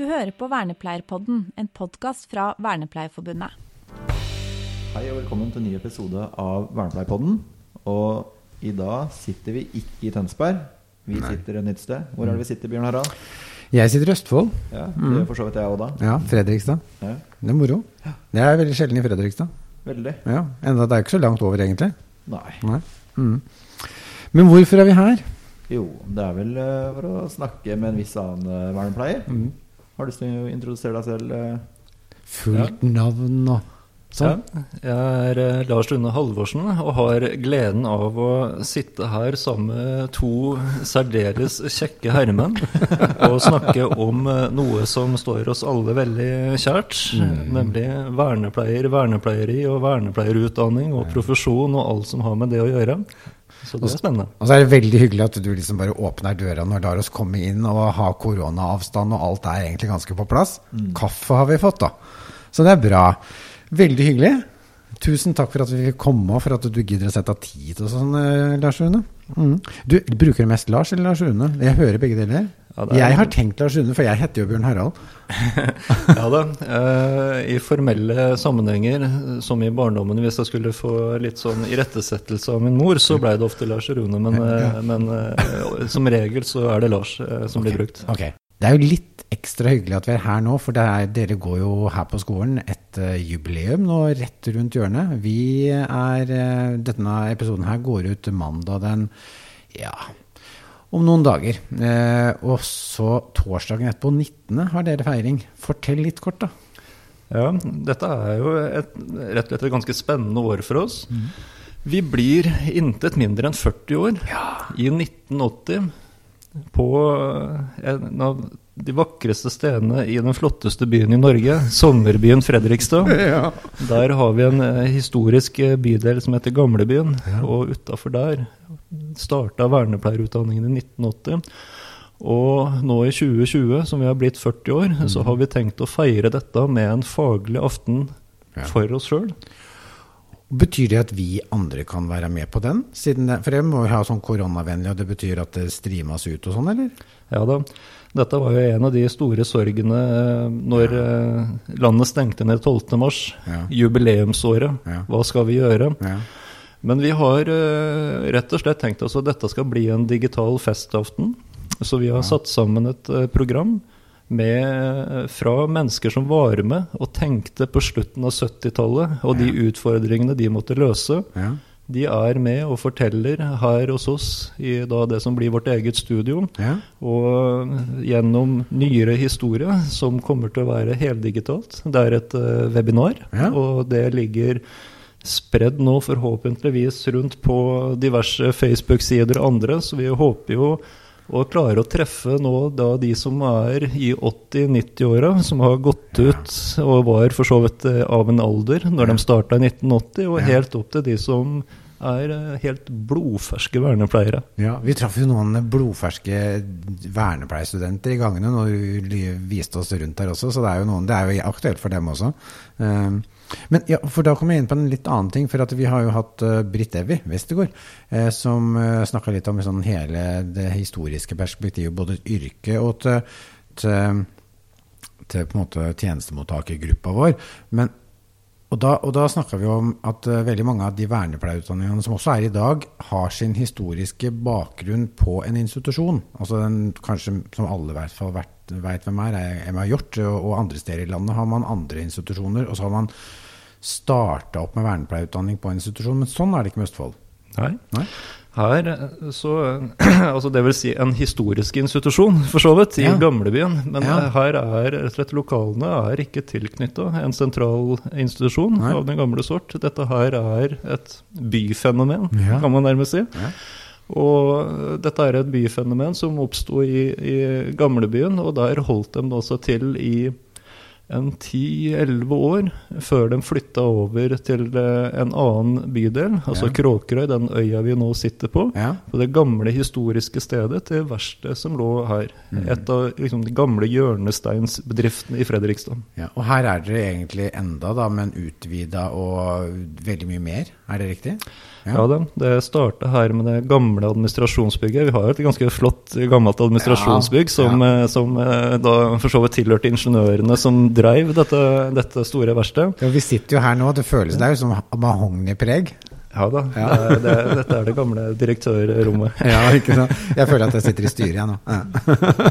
Du hører på Vernepleierpodden, en podkast fra Vernepleierforbundet. Hei og velkommen til en ny episode av Vernepleierpodden. Og i dag sitter vi ikke i Tønsberg. Vi sitter et nytt sted. Hvor er det vi sitter, Bjørn Harald? Jeg sitter i Østfold. Ja, Det gjør for så vidt jeg òg, da. Ja, Fredrikstad. Ja, Det er moro. Det er veldig sjelden i Fredrikstad. veldig. Ja, Enda det er ikke så langt over, egentlig. Nei. Nei. Mm. Men hvorfor er vi her? Jo, det er vel eh, for å snakke med en viss annen eh, vernepleier. Mm. Har du lyst til å introdusere deg selv? Fullt ja. navn og sånn. Ja, jeg er eh, Lars Lunde Halvorsen og har gleden av å sitte her sammen med to særdeles kjekke herremenn og snakke om eh, noe som står oss alle veldig kjært, nemlig vernepleier, vernepleieri og vernepleierutdanning og profesjon og alt som har med det å gjøre. Så det er spennende. Og så er det veldig hyggelig at du liksom bare åpner døra og lar oss komme inn og ha koronaavstand, og alt er egentlig ganske på plass. Kaffe har vi fått, da. Så det er bra. Veldig hyggelig. Tusen takk for at vi fikk komme, og for at du gidder å sette av tid og sånn, eh, Lars Rune. Mm. Du, bruker mest Lars eller Lars Rune? Jeg hører begge deler. Ja, er- Jeg har tenkt Lars Rune, for jeg heter jo Bjørn Harald. Ja da. Eh, I formelle sammenhenger, som i barndommen, hvis jeg skulle få litt sånn irettesettelse av min mor, så blei det ofte Lars Rune. Men, eh, men eh, som regel så er det Lars eh, som blir brukt. Ok. Det er jo litt ekstra hyggelig at vi er her nå, for det er, dere går jo her på skolen et uh, jubileum nå rett rundt hjørnet. Vi er, uh, Denne episoden her går ut mandag den ja, om noen dager. Eh, og så torsdagen etterpå, 19., har dere feiring. Fortell litt kort, da. Ja, dette er jo et, rett og slett et ganske spennende år for oss. Vi blir intet mindre enn 40 år. I 1980, på en av de vakreste stedene i den flotteste byen i Norge, sommerbyen Fredrikstad. Der har vi en eh, historisk eh, bydel som heter Gamlebyen, og utafor der starta vernepleierutdanningen i 1980. Og nå i 2020, som vi har blitt 40 år, så har vi tenkt å feire dette med en faglig aften Ja. for oss sjøl. Betyr det at vi andre kan være med på den? Siden det, for jeg må jo ha sånn koronavennlig, og det betyr at det streames ut og sånn, eller? Ja da. Dette var jo en av de store sorgene eh, når ja. landet stengte ned 12. mars, Ja. jubileumsåret. Ja. Hva skal vi gjøre? Ja. Men vi har eh, rett og slett tenkt oss at dette skal bli en digital festaften. Så vi har satt sammen et eh, program med, eh, fra mennesker som var med og tenkte på slutten av 70-tallet, og de utfordringene de måtte løse. Ja. De er med og forteller her hos oss i da det som blir vårt eget studio. Ja. Og gjennom nyere historie, som kommer til å være heldigitalt. Det er et uh, webinar, og det ligger spredd nå forhåpentligvis rundt på diverse Facebook-sider og andre, så vi håper jo å klarer å treffe nå da de som er i 80-90-åra, som har gått ut og var for så vidt eh, av en alder når de starta i 1980, og helt opp til de som er eh, helt blodferske vernepleiere. Ja, Vi traff jo noen blodferske vernepleierstudenter i gangene når de viste oss rundt der også, så det er jo, noen, det er jo aktuelt for dem også. Um, men ja, for da kommer jeg inn på en litt annen ting, for vi har jo hatt uh, Britt Evy Westergård, eh, som uh, snakka litt om sånn hele det historiske perspektivet, både yrket og til, til, til på en måte tjenestemottakergruppa vår. Men og da, og da snakka vi om at uh, veldig mange av de vernepleierutdanningene som også er i dag, har sin historiske bakgrunn på en institusjon. Altså den, kanskje som alle i hvert fall veit hvem er, er Emma Hjort. Og, og andre steder i landet har man andre institusjoner. Og så har man starta opp med vernepleierutdanning på en institusjon. Men sånn er det ikke med Østfold. Nei. Nei? Her, eh, så, altså det vil si en historisk institusjon, for så vidt, i Ja. gamlebyen. Men Ja. eh, her er rett og slett lokalene er ikke tilknytta en sentral institusjon Nei. av den gamle sort. Dette her er et byfenomen, Ja. kan man nærmest si. Og dette er et byfenomen som oppsto i, i gamlebyen, og der holdt de også til i en ti-elleve år før de flytta over til eh, en annen bydel, altså Ja. Kråkerøy, den øya vi nå sitter på. Ja. På det gamle historiske stedet til verkstedet som lå her. Mm. Et av liksom, de gamle hjørnesteinsbedriftene i Fredrikstad. Ja, og her er dere egentlig enda, da, men utvida og veldig mye mer. Er det riktig? Ja, da, Det starta her med det gamle administrasjonsbygget. Vi har et ganske flott gammelt administrasjonsbygg som, ja. som eh, da for så vidt tilhørte ingeniørene som dreiv dette, dette store verkstedet. Ja, vi sitter jo her nå, det føles det er jo som mahognipreg. Ja da, Ja. Det, det, dette er det gamle direktørrommet. Ja, ikke sant? Jeg føler at jeg sitter i styret, jeg nå. Ja,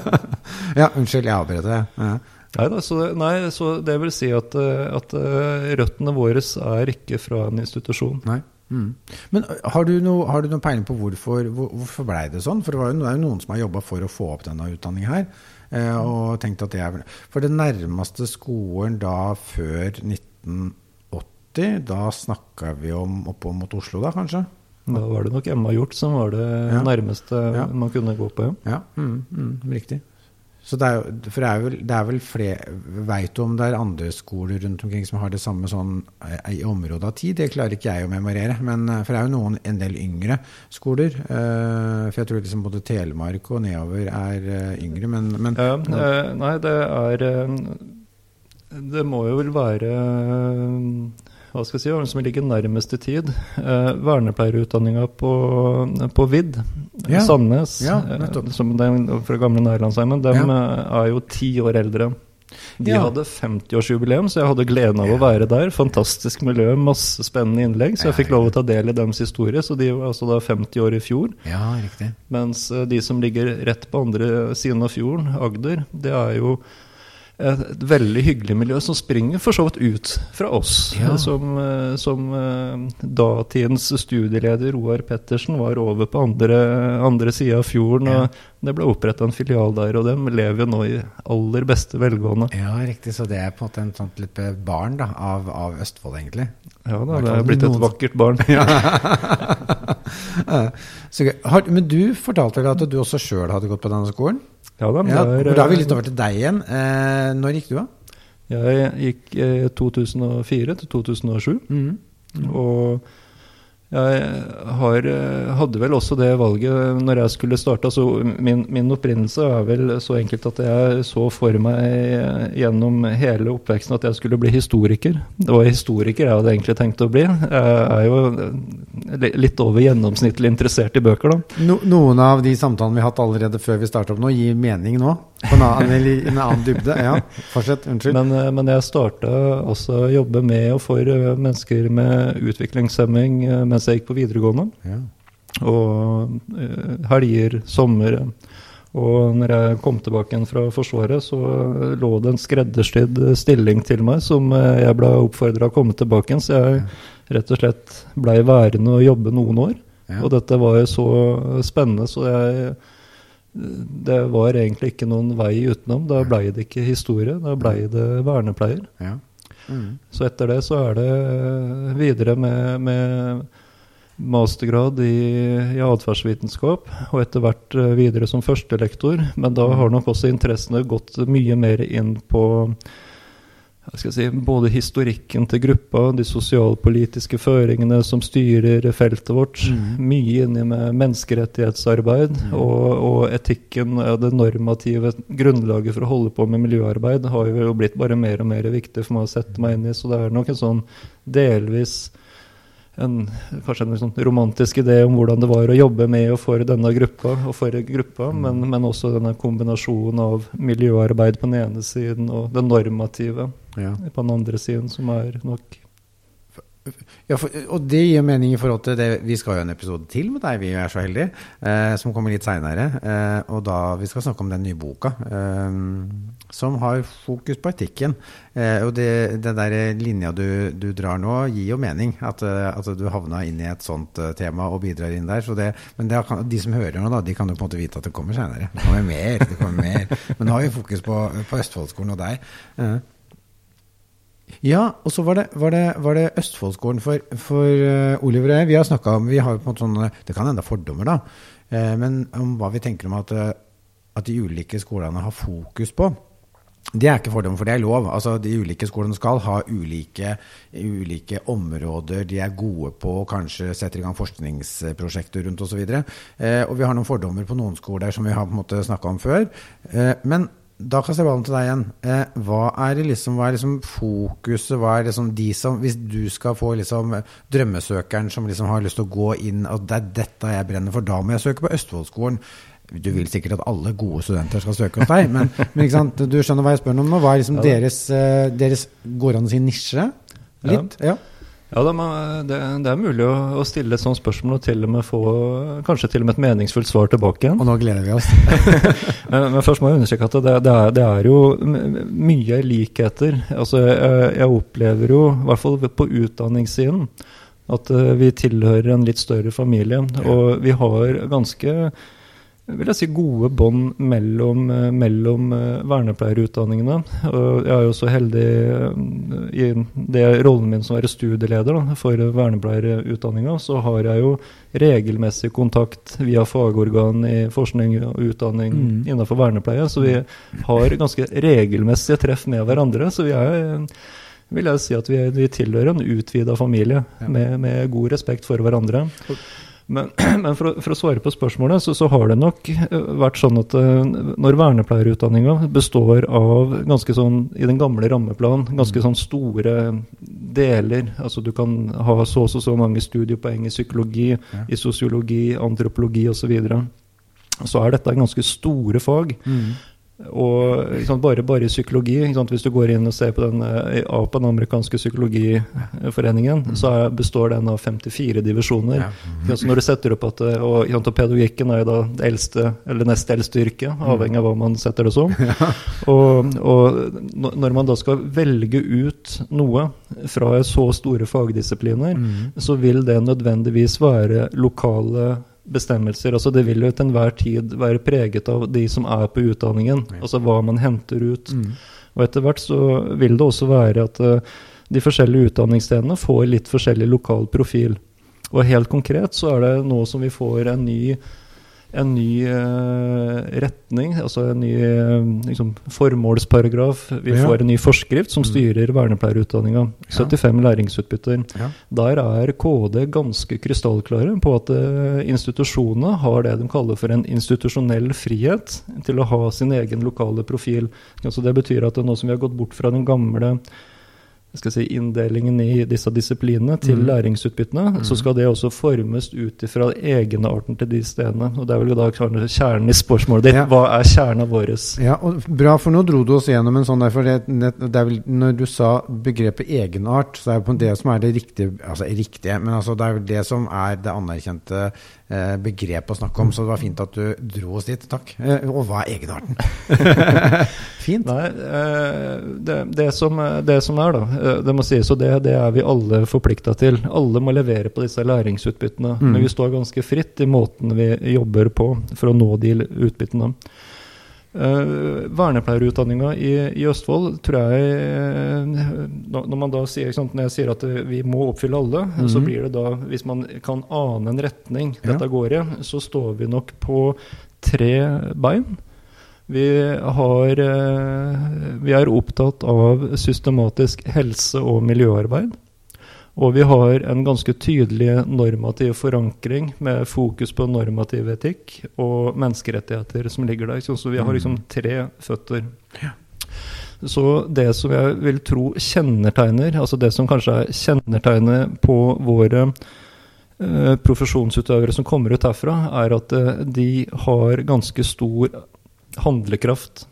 ja unnskyld, jeg avbrøt. Ja. Nei, da, så, nei, så det vil si at, eh, at eh, røttene våre er ikke fra en institusjon. Nei. Mm. Men har du noe, har du noe peiling på hvorfor, hvor, hvorfor blei det sånn? For det, var jo, det er jo noen som har jobba for å få opp denne utdanningen her. Eh, og tenkt at det er For det nærmeste skolen da før 1980, da snakka vi om oppå mot Oslo, da kanskje? Da var det nok Emma Hjort som var det Ja. nærmeste Ja. man kunne gå på. Ja. Ja, mm, mm, riktig. Så det er for det er vel, det er vel flere Veit du om det er andre skoler rundt omkring som har det samme sånn eh, i området av tid? Det klarer ikke jeg å memorere. Men, eh, for det er jo noen en del yngre skoler. eh, for jeg tror liksom både Telemark og nedover er yngre, men, men Ja, nei, det er Det må jo vel være Hva skal jeg si, som ligger nærmest i tid. Eh, vernepleierutdanninga på, på VID, Ja. Sandnes, Ja, eh, som den, fra gamle Nærlandsheimen, de Ja. eh, er jo ti år eldre. De Ja. hadde 50-årsjubileum, så jeg hadde gleden av å være der. Fantastisk miljø, masse spennende innlegg, så jeg fikk lov å ta del i deres historie. Så de var altså da 50 år i fjor. Ja, riktig. Mens eh, de som ligger rett på andre siden av fjorden, Agder, det er jo et veldig hyggelig miljø som springer for så vidt ut fra oss. Ja. Som, eh, som eh, datidens studieleder Roar Pettersen var over på andre, andre sida av fjorden. Ja. og Det ble oppretta en filial der, og dem lever jo nå i aller beste velgående. Ja, riktig. Så det er på en måte en sånn lite barn da, av, av Østfold, egentlig. Ja da, det er blitt et vakkert barn. Eh, Så. Har, men du fortalte vel at du også sjøl hadde gått på denne skolen? Ja da, Ja, der, er, da er vi eh, litt over til deg igjen. Eh, når gikk du av? Jeg gikk eh, 2004 til 2007. Og jeg har, eh, hadde vel også det valget når jeg skulle starte. Altså min, min opprinnelse er vel så enkelt at jeg så for meg eh, gjennom hele oppveksten at jeg skulle bli historiker. Det var historiker jeg hadde egentlig tenkt å bli. Jeg er jo eh, litt over gjennomsnittlig interessert i bøker, da. No, noen av de samtalene vi har hatt allerede før vi starta opp nå, gir mening nå? På en annen, en annen dybde? Ja, fortsett. Unnskyld. Men, eh, men jeg starta også å jobbe med og for eh, mennesker med utviklingshemming eh, mens jeg gikk på videregående. ja. Og helger, sommer. Og når jeg kom tilbake igjen fra Forsvaret, så lå det en skreddersydd stilling til meg som jeg ble oppfordra å komme tilbake igjen. Så jeg rett og slett blei værende og jobbe noen år. Ja. Og dette var jo så spennende, så jeg Det var egentlig ikke noen vei utenom. Da blei det ikke historie, da blei det vernepleier. ja. Mm. Så etter det så er det videre med, med mastergrad i, i atferdsvitenskap, og etter hvert eh, videre som førstelektor. Men da har nok også interessene gått mye mer inn på si, både historikken til gruppa, de sosialpolitiske føringene som styrer feltet vårt. Mye inni med menneskerettighetsarbeid og, og etikken, det normative grunnlaget for å holde på med miljøarbeid har jo blitt bare mer og mer viktig for meg å sette meg inn i. Så det er nok en sånn delvis en, kanskje en sånn romantisk idé om hvordan det var å jobbe med og for denne gruppa, og for gruppa men, men også denne kombinasjonen av miljøarbeid på den ene siden og det normative Ja. på den andre siden, som er nok Ja, for, og det gir mening i forhold til det Vi skal jo en episode til med deg, vi er så heldige, eh, som kommer litt seinere. Eh, og da vi skal snakke om den nye boka, eh, som har fokus på etikken. Eh, og det, den der linja du, du drar nå, gir jo mening. At, eh, at du havna inn i et sånt eh, tema og bidrar inn der. Det, men det de som hører nå, da, de kan jo på en måte vite at det kommer seinere. Det kommer mer. det kommer mer. Men nå har vi fokus på, på Østfoldskolen og deg. Eh, ja, og så var det, var det, var det Østfoldskolen for, for eh, Oliver og jeg. Vi har snakka om vi har på en måte sånne, Det kan hende fordommer, da. eh, men om hva vi tenker om at, eh, at de ulike skolene har fokus på. Det er ikke fordom, for det er lov. Altså, de ulike skolene skal ha ulike, ulike områder de er gode på, og kanskje setter i gang forskningsprosjekter rundt osv. Eh, og vi har noen fordommer på noen skoler som vi har på en måte snakka om før. Eh, men da kaster jeg ballen til deg igjen. Eh, hva er det liksom, hva er liksom fokuset? Hva er liksom de som, Hvis du skal få liksom drømmesøkeren som liksom har lyst til å gå inn og det er dette jeg brenner for, da må jeg søke på Østfoldskolen. Du vil sikkert at alle gode studenter skal søke hos deg, men, men du skjønner hva jeg spør om nå? Hva er liksom deres, eh, deres Går an å si nisje? Litt? Ja. Ja, det, det, er mulig å, å, stille et sånt spørsmål og til og med få kanskje til og med et meningsfullt svar tilbake igjen. Og nå gleder vi oss. men, men, først må jeg understreke at det, det, er, det, er, jo mye likheter. Altså, jeg, jeg opplever jo, i hvert fall på utdanningssiden, at eh, vi tilhører en litt større familie. Og vi har ganske vil jeg si, gode bånd mellom, eh, mellom eh, vernepleierutdanningene. Jeg er jo så heldig eh, i det rollen min som å være studieleder da, for vernepleierutdanninga, så har jeg jo regelmessig kontakt via fagorgan i forskning og utdanning mm. innenfor vernepleie. Så vi har ganske regelmessige treff med hverandre. Så vi er vil jeg si at vi, vi tilhører en utvida familie ja. med, med, god respekt for hverandre. Men, men for, å, for, å, svare på spørsmålet, så, så, har det nok eh, vært sånn at uh, når vernepleierutdanninga består av ganske sånn, i den gamle rammeplan, ganske sånn store deler Altså du kan ha så og så, så mange studiepoeng i psykologi, ja. i sosiologi, antropologi osv. Så, videre. så er dette ganske store fag. Mm. Og sant, bare, bare, psykologi, sant, hvis du går inn og ser på den, eh, på den amerikanske psykologiforeningen, mm. så er, består den av 54 divisjoner. Ja. Mm. Så når du setter opp at, eh, og, og pedagogikken er da det eldste, eller nest eldste yrket, mm. avhengig av hva man setter det som. Ja. Og, og, når man da skal velge ut noe fra så store fagdisipliner, mm. så vil det nødvendigvis være lokale bestemmelser. altså Det vil jo til enhver tid være preget av de som er på utdanningen. Ja. Altså hva man henter ut. Mm. Og etter hvert så vil det også være at uh, de forskjellige utdanningsstedene får litt forskjellig lokal profil. Og helt konkret så er det nå som vi får en ny en ny uh, retning, altså en ny uh, liksom, formålsparagraf. Vi ja. får en ny forskrift som mm. styrer vernepleierutdanninga. 75 ja. læringsutbytter. Ja. Der er KD ganske krystallklare på at uh, institusjonene har det de kaller for en institusjonell frihet til å ha sin egen lokale profil. Altså det betyr at nå som vi har gått bort fra den gamle skal si, inndelingen i disse disiplinene til mm. læringsutbyttene, mm. så skal det også formes ut ifra egenarten til de stedene. Og Det er vel da kjernen i spørsmålet ditt. Ja. Hva er kjernen vår? Ja, og Bra, for nå dro du oss gjennom en sånn der, for det, det, vel, Når du sa begrepet egenart, så er det på det som er det riktige Altså riktige, men altså det er vel det som er det anerkjente eh, begrepet å snakke om. Så det var fint at du dro oss dit. Takk. Eh, og hva er egenarten? fint. Nei, eh, det, det, som, det som er, da det må sies, og det, det er vi alle forplikta til. Alle må levere på disse læringsutbyttene. Mm. Men vi står ganske fritt i måten vi jobber på for å nå de utbyttene. Uh, Vernepleierutdanninga i, i, Østfold tror jeg uh, Når man da sier, sant, når jeg sier at vi må oppfylle alle, mm. så blir det da Hvis man kan ane en retning dette ja. går i, så står vi nok på tre bein. Vi, har, eh, vi er opptatt av systematisk helse- og miljøarbeid. Og vi har en ganske tydelig normativ forankring med fokus på normativ etikk og menneskerettigheter som ligger der. Så vi har liksom mm. tre føtter. Ja. Så det som jeg vil tro kjennetegner, altså det som kanskje er kjennetegnet på våre eh, profesjonsutøvere som kommer ut herfra, er at eh, de har ganske stor handlekraft.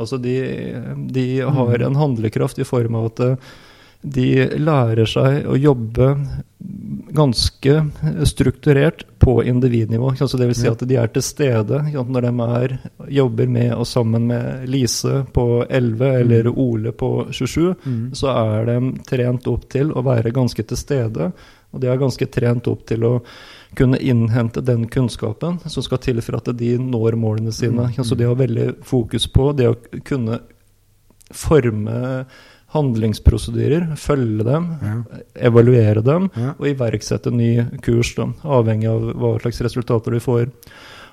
Altså de, de har mm. en handlekraft i form av at eh, de lærer seg å jobbe ganske strukturert på individnivå. Altså det vil si at de er til stede når de er, jobber med og sammen med Lise på 11 eller mm. Ole på 27. Mm. Så er de trent opp til å være ganske til stede, og de er ganske trent opp til å kunne innhente den kunnskapen som skal til for at de når målene sine. Mm. Altså de har veldig fokus på det å kunne forme handlingsprosedyrer, følge dem, ja. evaluere dem ja. og iverksette ny kurs, da, avhengig av hva slags resultater du får.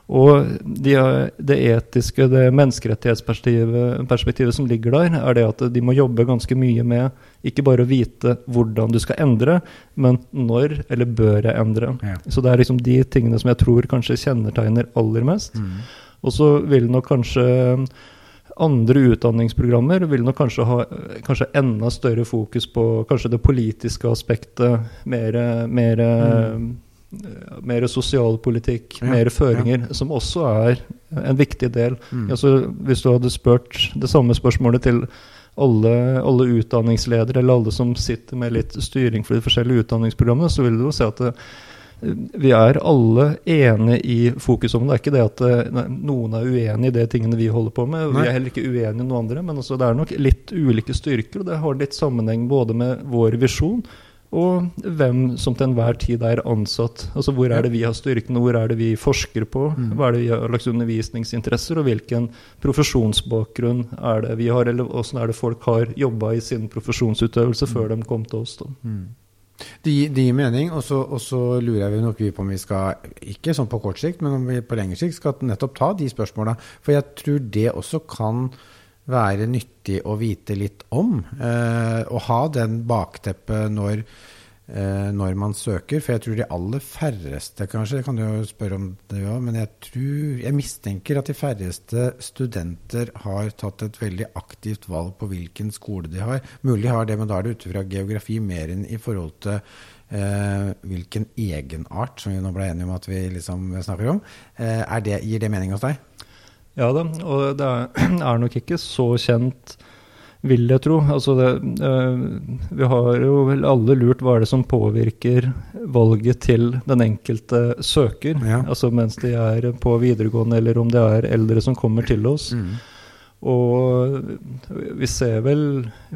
Og de, det etiske, det menneskerettighetsperspektivet som ligger der, er det at de må jobbe ganske mye med ikke bare å vite hvordan du skal endre, men når eller bør jeg endre. Ja. Så det er liksom de tingene som jeg tror kanskje kjennetegner aller mest. Mm. Og så vil nok kanskje andre utdanningsprogrammer vil nok kanskje ha kanskje enda større fokus på kanskje det politiske aspektet, mer, mer, mer sosialpolitikk, Ja, mer føringer, som også er en viktig del. Altså, hvis du hadde spurt det samme spørsmålet til alle, alle utdanningsledere, eller alle som sitter med litt styring for de forskjellige utdanningsprogrammene, så vil du jo se at det, vi er alle enige i fokus om det. Det er ikke det at eh, nei, noen er uenig i de tingene vi holder på med. Nei. Vi er heller ikke uenige i noen andre, men altså, det er nok litt ulike styrker. og Det har litt sammenheng både med vår visjon og hvem som til enhver tid er ansatt. Altså Hvor er det vi har styrkene, hvor er det vi forsker på? Mm. Hva er det vi har lagt undervisningsinteresser, og hvilken profesjonsbakgrunn er det vi har? Eller hvordan er det folk har jobba i sin profesjonsutøvelse før de kom til oss? da. Det gir, gir mening, og så, lurer jeg nok på om vi skal, ikke sånn på kort sikt, men om vi på lengre sikt skal nettopp ta de spørsmåla. For jeg tror det også kan være nyttig å vite litt om. Eh, å ha den bakteppet når, når man søker. For jeg tror de aller færreste, kanskje, kan du jo spørre om det òg, men jeg tror Jeg mistenker at de færreste studenter har tatt et veldig aktivt valg på hvilken skole de har. Mulig har det, men da er det ut fra geografi mer enn i forhold til eh, hvilken egenart, som vi nå ble enige om at vi liksom snakker om. Eh, det, gir det mening hos deg? Ja da, og det er nok ikke så kjent, vil jeg tro. Altså det, eh, vi har jo vel alle lurt hva er det som påvirker valget til den enkelte søker. Ja. Altså mens de er på videregående, eller om det er eldre som kommer til oss. Mm. Og vi ser vel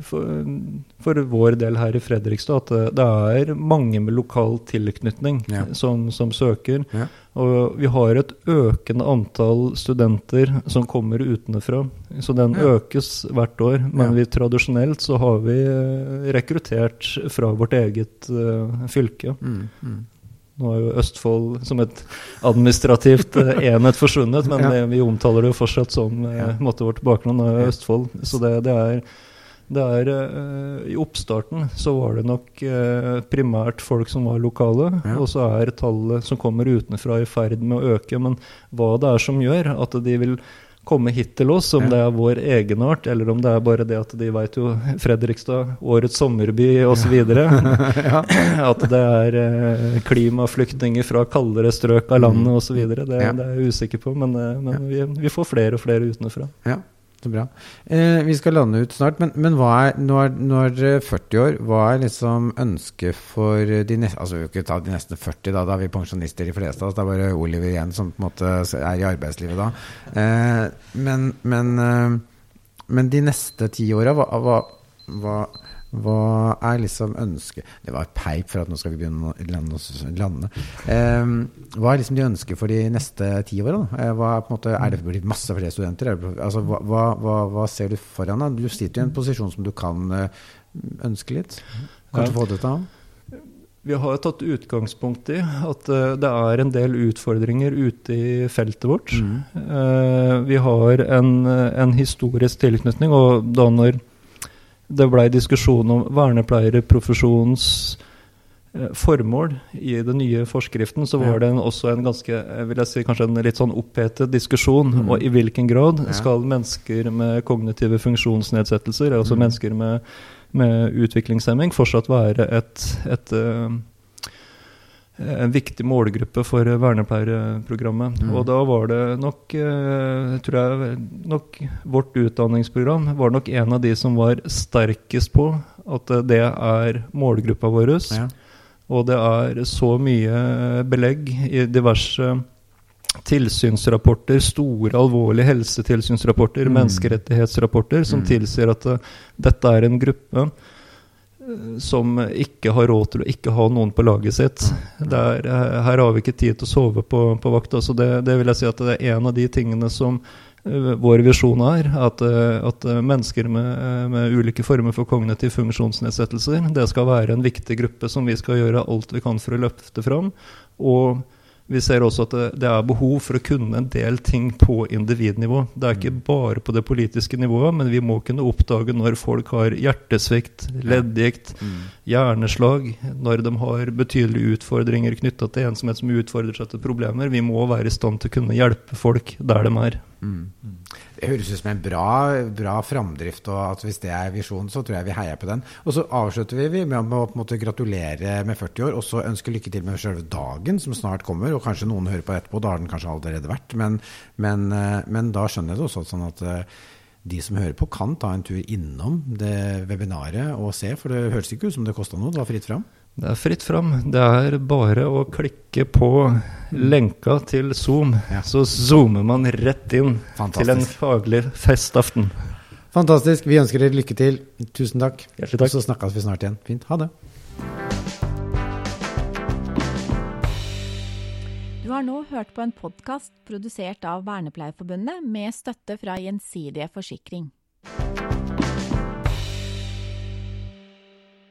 for, for vår del her i Fredrikstad at det, det er mange med lokal tilknytning Ja. som, som søker. Ja. Og vi har et økende antall studenter som kommer utenfra. Så den Ja. økes hvert år. Men vi tradisjonelt så har vi eh, rekruttert fra vårt eget uh, fylke. Mm. Mm. Nå er jo Østfold som et administrativt eh, enhet forsvunnet, men Ja. vi omtaler det jo fortsatt som eh, Ja. måte vårt bakgrunn er Østfold. Så det, det er, det er uh, I oppstarten så var det nok uh, primært folk som var lokale, Ja. og så er tallet som kommer utenfra i ferd med å øke. Men hva det er som gjør at de vil komme hit til oss, om Ja. det er vår egenart, eller om det er bare det at de veit jo Fredrikstad, årets sommerby osv. ja. At det er eh, klimaflyktninger fra kaldere strøk av landet Mm. osv. Det, Ja. det er jeg usikker på, men, eh, men vi, vi får flere og flere utenfra. Ja, så bra. Eh, vi skal lande ut snart, men, men hva er, nå, er, nå er dere 40 år. Hva er liksom ønsket for de neste Altså, vi ikke ta de neste 40, da, da er vi pensjonister de fleste av oss. Det er bare Oliver igjen som på en måte er i arbeidslivet da. Eh, men, men, eh, men de neste ti åra, hva, hva, hva, hva er liksom ønsket Det var peip for at nå skal vi begynne å lande. lande. Um, hva er liksom de ønsker for de neste ti åra? Eh, er, det blitt masse flere studenter? Er det, altså, hva, hva, hva, ser du foran deg? Du sitter i en posisjon som du kan eh, ønske litt. Kanskje Ja. få det til? Vi har tatt utgangspunkt i at eh, det er en del utfordringer ute i feltet vårt. Mm. Vi har en, en historisk tilknytning, og da når det blei diskusjon om vernepleierprofesjonens eh, formål i den nye forskriften, så var det en, også en ganske vil jeg si, kanskje en litt sånn opphetet diskusjon. Mm. Og i hvilken grad Ja. skal mennesker med kognitive funksjonsnedsettelser, altså Mm. mennesker med, med utviklingshemming, fortsatt være et, et eh, en viktig målgruppe for vernepleierprogrammet. Mm. Og da var det nok, eh, tror jeg, nok Vårt utdanningsprogram var nok en av de som var sterkest på at eh, det er målgruppa vår. Ja. Og det er så mye belegg i diverse tilsynsrapporter, store, alvorlige helsetilsynsrapporter, Mm. menneskerettighetsrapporter, som Mm. tilsier at eh, dette er en gruppe eh, som ikke har råd til å ikke ha noen på laget sitt. Det er, eh, her har vi ikke tid til å sove på, på vakt. Altså det, det vil jeg si at det er en av de tingene som eh, vår visjon er. At, eh, at mennesker med, med ulike former for kognitiv funksjonsnedsettelser, det skal være en viktig gruppe som vi skal gjøre alt vi kan for å løfte fram. Og Vi ser også at det, det er behov for å kunne en del ting på individnivå. Det er ikke bare på det politiske nivået, men vi må kunne oppdage når folk har hjertesvikt, leddgikt, hjerneslag, når de har betydelige utfordringer knytta til ensomhet som utfordrer seg til problemer. Vi må være i stand til å kunne hjelpe folk der de er. Det høres ut som en bra, bra framdrift, og at hvis det er visjonen, så tror jeg vi heier på den. Og så avslutter vi med å måte gratulere med 40 år, og så ønske lykke til med selve dagen som snart kommer. Og kanskje noen hører på etterpå, da har den kanskje allerede vært. Men, men, eh, men da skjønner jeg det også sånn at eh, de som hører på, kan ta en tur innom det webinaret og se, for det høres ikke ut som det kosta noe. Det var fritt fram. Det er fritt fram. Det er bare å klikke på lenka til Zoom, Ja. så zoomer man rett inn Fantastisk. til en faglig festaften. Fantastisk. Vi ønsker dere lykke til. Tusen takk. Hjertelig takk. Og så snakkes vi snart igjen. Fint. Ha det. Du har nå hørt på en podkast produsert av Vernepleierforbundet med støtte fra Gjensidige Forsikring.